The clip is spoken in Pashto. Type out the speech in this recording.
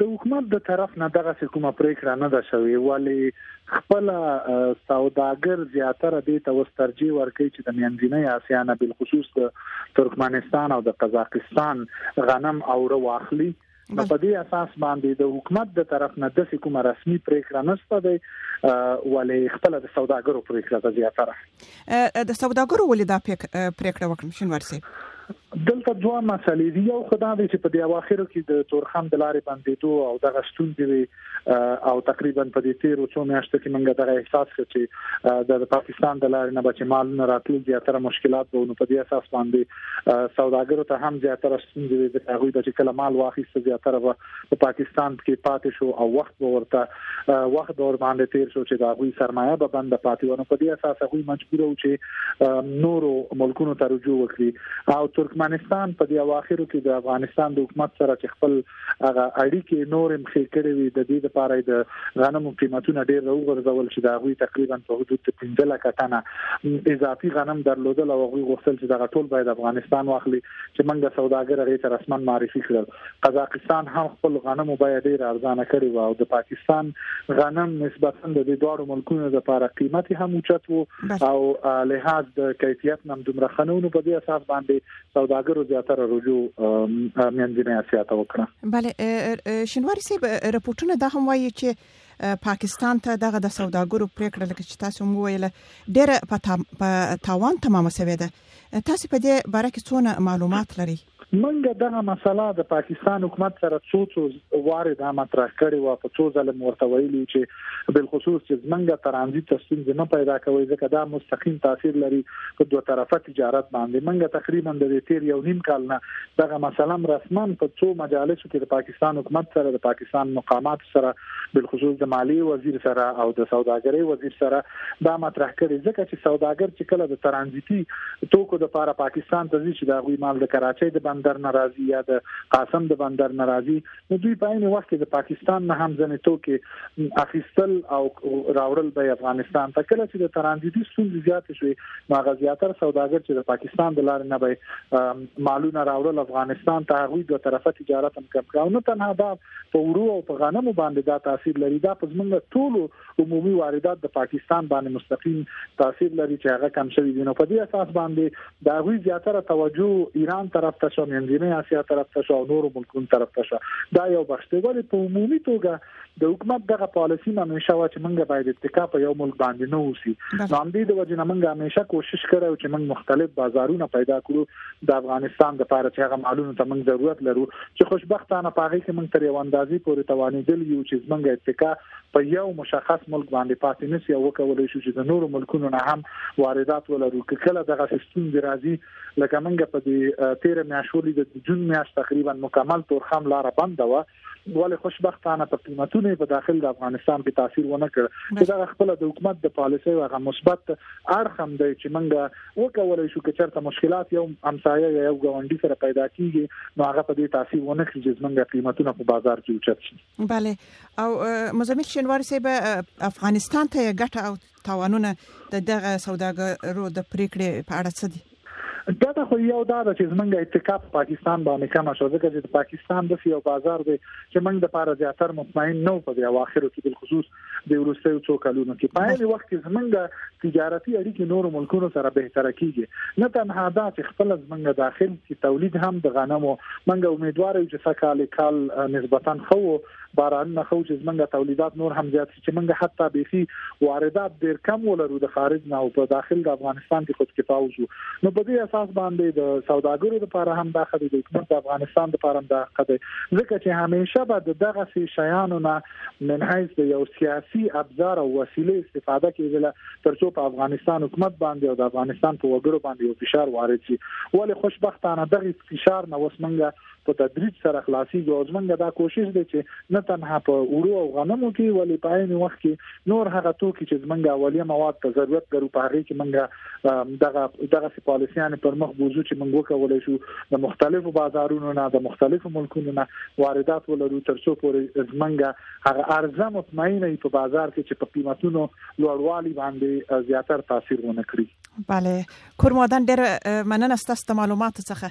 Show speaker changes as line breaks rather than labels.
د حکومت د طرف نه دغه کومه پریکړه نه ده شوې ولی خپل سوداګر زیاتره دې ته وسترجی ورکړي چې د میانځینې اسیا نه بل خصوص د ترکمنستان او د قزاقستان غنم او رو واخلي نو په دې اساس باندې د حکومت د طرف نه د کومه رسمي پریکړه نشته دی ولې خپل د سوداګرو پریکړه ده زیاتره
د سوداګرو ولې دا پریکړه وکړه شنوار صاحب
دلته دوه مسلې دي یو خدای دې چې په دې اواخرو کې د تورخم د لارې بندیدو او د غشتون دی او تقریبا په دې تیر څو میاشتو کې موږ دغه احساس کړ چې د پاکستان د لارې نه بچي مال نه راتلو زیاتره مشکلات به نو په دې اساس باندې سوداګرو ته هم زیاتره ستونزې د هغوی د کله مال واخیست زیاتره په پاکستان کې پاتې شو او وخت به ورته وخت دور باندې تیر شو چې دا غوي سرمایه به بند پاتې ونه په دې اساس غوي مجبور و چې نورو ملکونو ته رجوع وکړي او ترکمنستان په دې اواخرو کې د افغانستان د حکومت سره چې خپل هغه اړیکې نور هم ښې کړې وي د دې لپاره د غنمو قیمتونه ډیر راوغورځول چې دا غوي تقریبا په حدود 15 لک ټنه اضافي غنم درلودل او غوي غوښتل چې دا ټول باید افغانستان واخلي چې موږ سوداګر غي تر اسمان معرفي کړل قزاقستان هم خپل غنمو بیه ډیر ارزانه کړې و او د پاکستان غنم نسبتا د دې دوه ملکونو لپاره قیمت هم اوچت وو او لحاظ د کیفیت نم دومره خنونو په دې اساس باندې سوداګرو زیاتره رجوع منځنۍ اسیا ته وکړه
بله شنواری صاحب رپورټونه دا هم وایي چې پاکستان ته دغه د سوداګرو پریکړه لکه چې تاسو مو ویل ډیره په تاوان تمامه شوې ده تاسو په دې باره کې څونه معلومات لرئ
منګه دغه مسله د پاکستان حکومت سره څو څو واره دا مطرح کړې و په څو ځله مرته ویلي چې بل خصوص چې منګه ترانزیت تسلیم نه پیدا کوي ځکه دا مستقیم تاثیر لري په دوه طرفه تجارت باندې منګه تقریبا د تیر یو نیم کال نه دغه مسله رسما په څو مجالسو کې د پاکستان حکومت سره د پاکستان مقامات سره بالخصوص د مالی وزیر سره او د سوداګرۍ وزیر سره دا مطرح کړي ځکه چې سوداګر چې کله د ترانزیتي توکو د لپاره پاکستان ته ځي چې دا غوي مال د کراچۍ د بندر ناراضي یا د قاسم د بندر ناراضي نو دوی په عین وخت کې د پاکستان نه هم ځنې توکي اخیستل او راوړل به افغانستان ته کله چې د ترانزیتي ستونزې زیات شي نو هغه زیاتره سوداګر چې د پاکستان د لارې نه به مالونه راوړل افغانستان ته هغوی دوه طرفه تجارت هم کوي نو تنها دا په وړو او په غنمو باندې دا تاثیر لري دا په زمونږ ټولو عمومي واردات د پاکستان باندې مستقیم تاثیر لري چې هغه کم شوی دي نو په دې اساس باندې دا غوي زیاتره توجه ایران طرف ته شو منځنۍ اسیا طرف ته شو نور ملکونو طرف ته شو دا یو بخش دی ولې په عمومي توګه د حکومت دغه پالیسی همیشه وا چې موږ باید اتکا په یو ملک باندې نه اوسي نو هم دې د وجه نه موږ همیشه کوشش کړو چې موږ مختلف بازارونه پیدا کړو د افغانستان لپاره چې هغه مالونو ته موږ ضرورت لرو چې خوشبختانه په هغه کې موږ تر یو اندازې پورې توانېدل یو چې زمونږ اتکا په یو مشخص ملک باندې پاتې نشي او وکولای شو چې د نورو ملکونو نه هم واردات ولرو که کله دغه سیستم دی راځي لکه موږ په دې 13 میاشتولې د جون میاشت تقریبا مکمل تورخم لار بنده و ولې خوشبختانه په قیمتونو په داخل د افغانستان په تاثیر ونه کړ چې دا خپل د حکومت د پالیسۍ او هغه مثبت اړخ هم دی چې موږ وکولای شو چې چرته مشکلات یو همسایه یا یو غونډي سره پیدا کیږي نو هغه په دې تاثیر ونه کړي چې موږ قیمتونه په بازار کې اوچت شي
bale او مزمل شینواری صاحب افغانستان ته ګټه او تاوانونه د دغه سوداګرو د پریکړې په اړه څه دي
دا خو یو دا چې زمونږ اتکا په پاکستان باندې کم شو ځکه چې د پاکستان د یو بازار دی چې موږ د پاره زیاتر مطمئن نه په دی اواخرو کې بل خصوص د ورستیو څو کلونو کې په هغه وخت کې زمونږ تجارتي اړیکې نور ملکونو سره به تر کیږي نه تنها دا چې خپل زمونږ داخل کې تولید هم د غنمو موږ امیدوار یو چې سکهال کال نسبتا خو باران نه خو چې زمونږ تولیدات نور هم زیات چې موږ حتی بیخي واردات ډیر کم ولرو د خارج نه او په داخل د افغانستان کې خود کفاو شو نو په دې اساس باندې د سوداګرو لپاره هم دا خدي د حکومت د افغانستان لپاره هم دا خدي ځکه چې همیشه به د دغه سي شیانو نه من حیث د یو سیاسي ابزار او وسیله استفاده کیدله ترڅو په افغانستان حکومت باندې او د افغانستان په وګړو باندې یو فشار وارد شي ولې خوشبختانه دغه فشار نه وسمنګه په تدریج سره خلاصيږي او زمونږ دا کوشش دی چې نه تنها په وړو او غنمو کې ولې په عین وخت کې نور هغه توکي چې زمونږ اولیه مواد ته ضرورت لرو په هغه کې مونږ دغه دغه پالیسيان پر مخ بوزو چې مونږ وکولای شو د مختلفو بازارونو نه د مختلفو ملکونو نه واردات ولرو ترڅو پورې زمونږ هغه ارزه مطمئنه په بازار کې چې په قیمتونو لوړوالي باندې زیاتر تاثیر ونه کړي
بله کورمادن ډېر مننه ستاسو معلوماتو څخه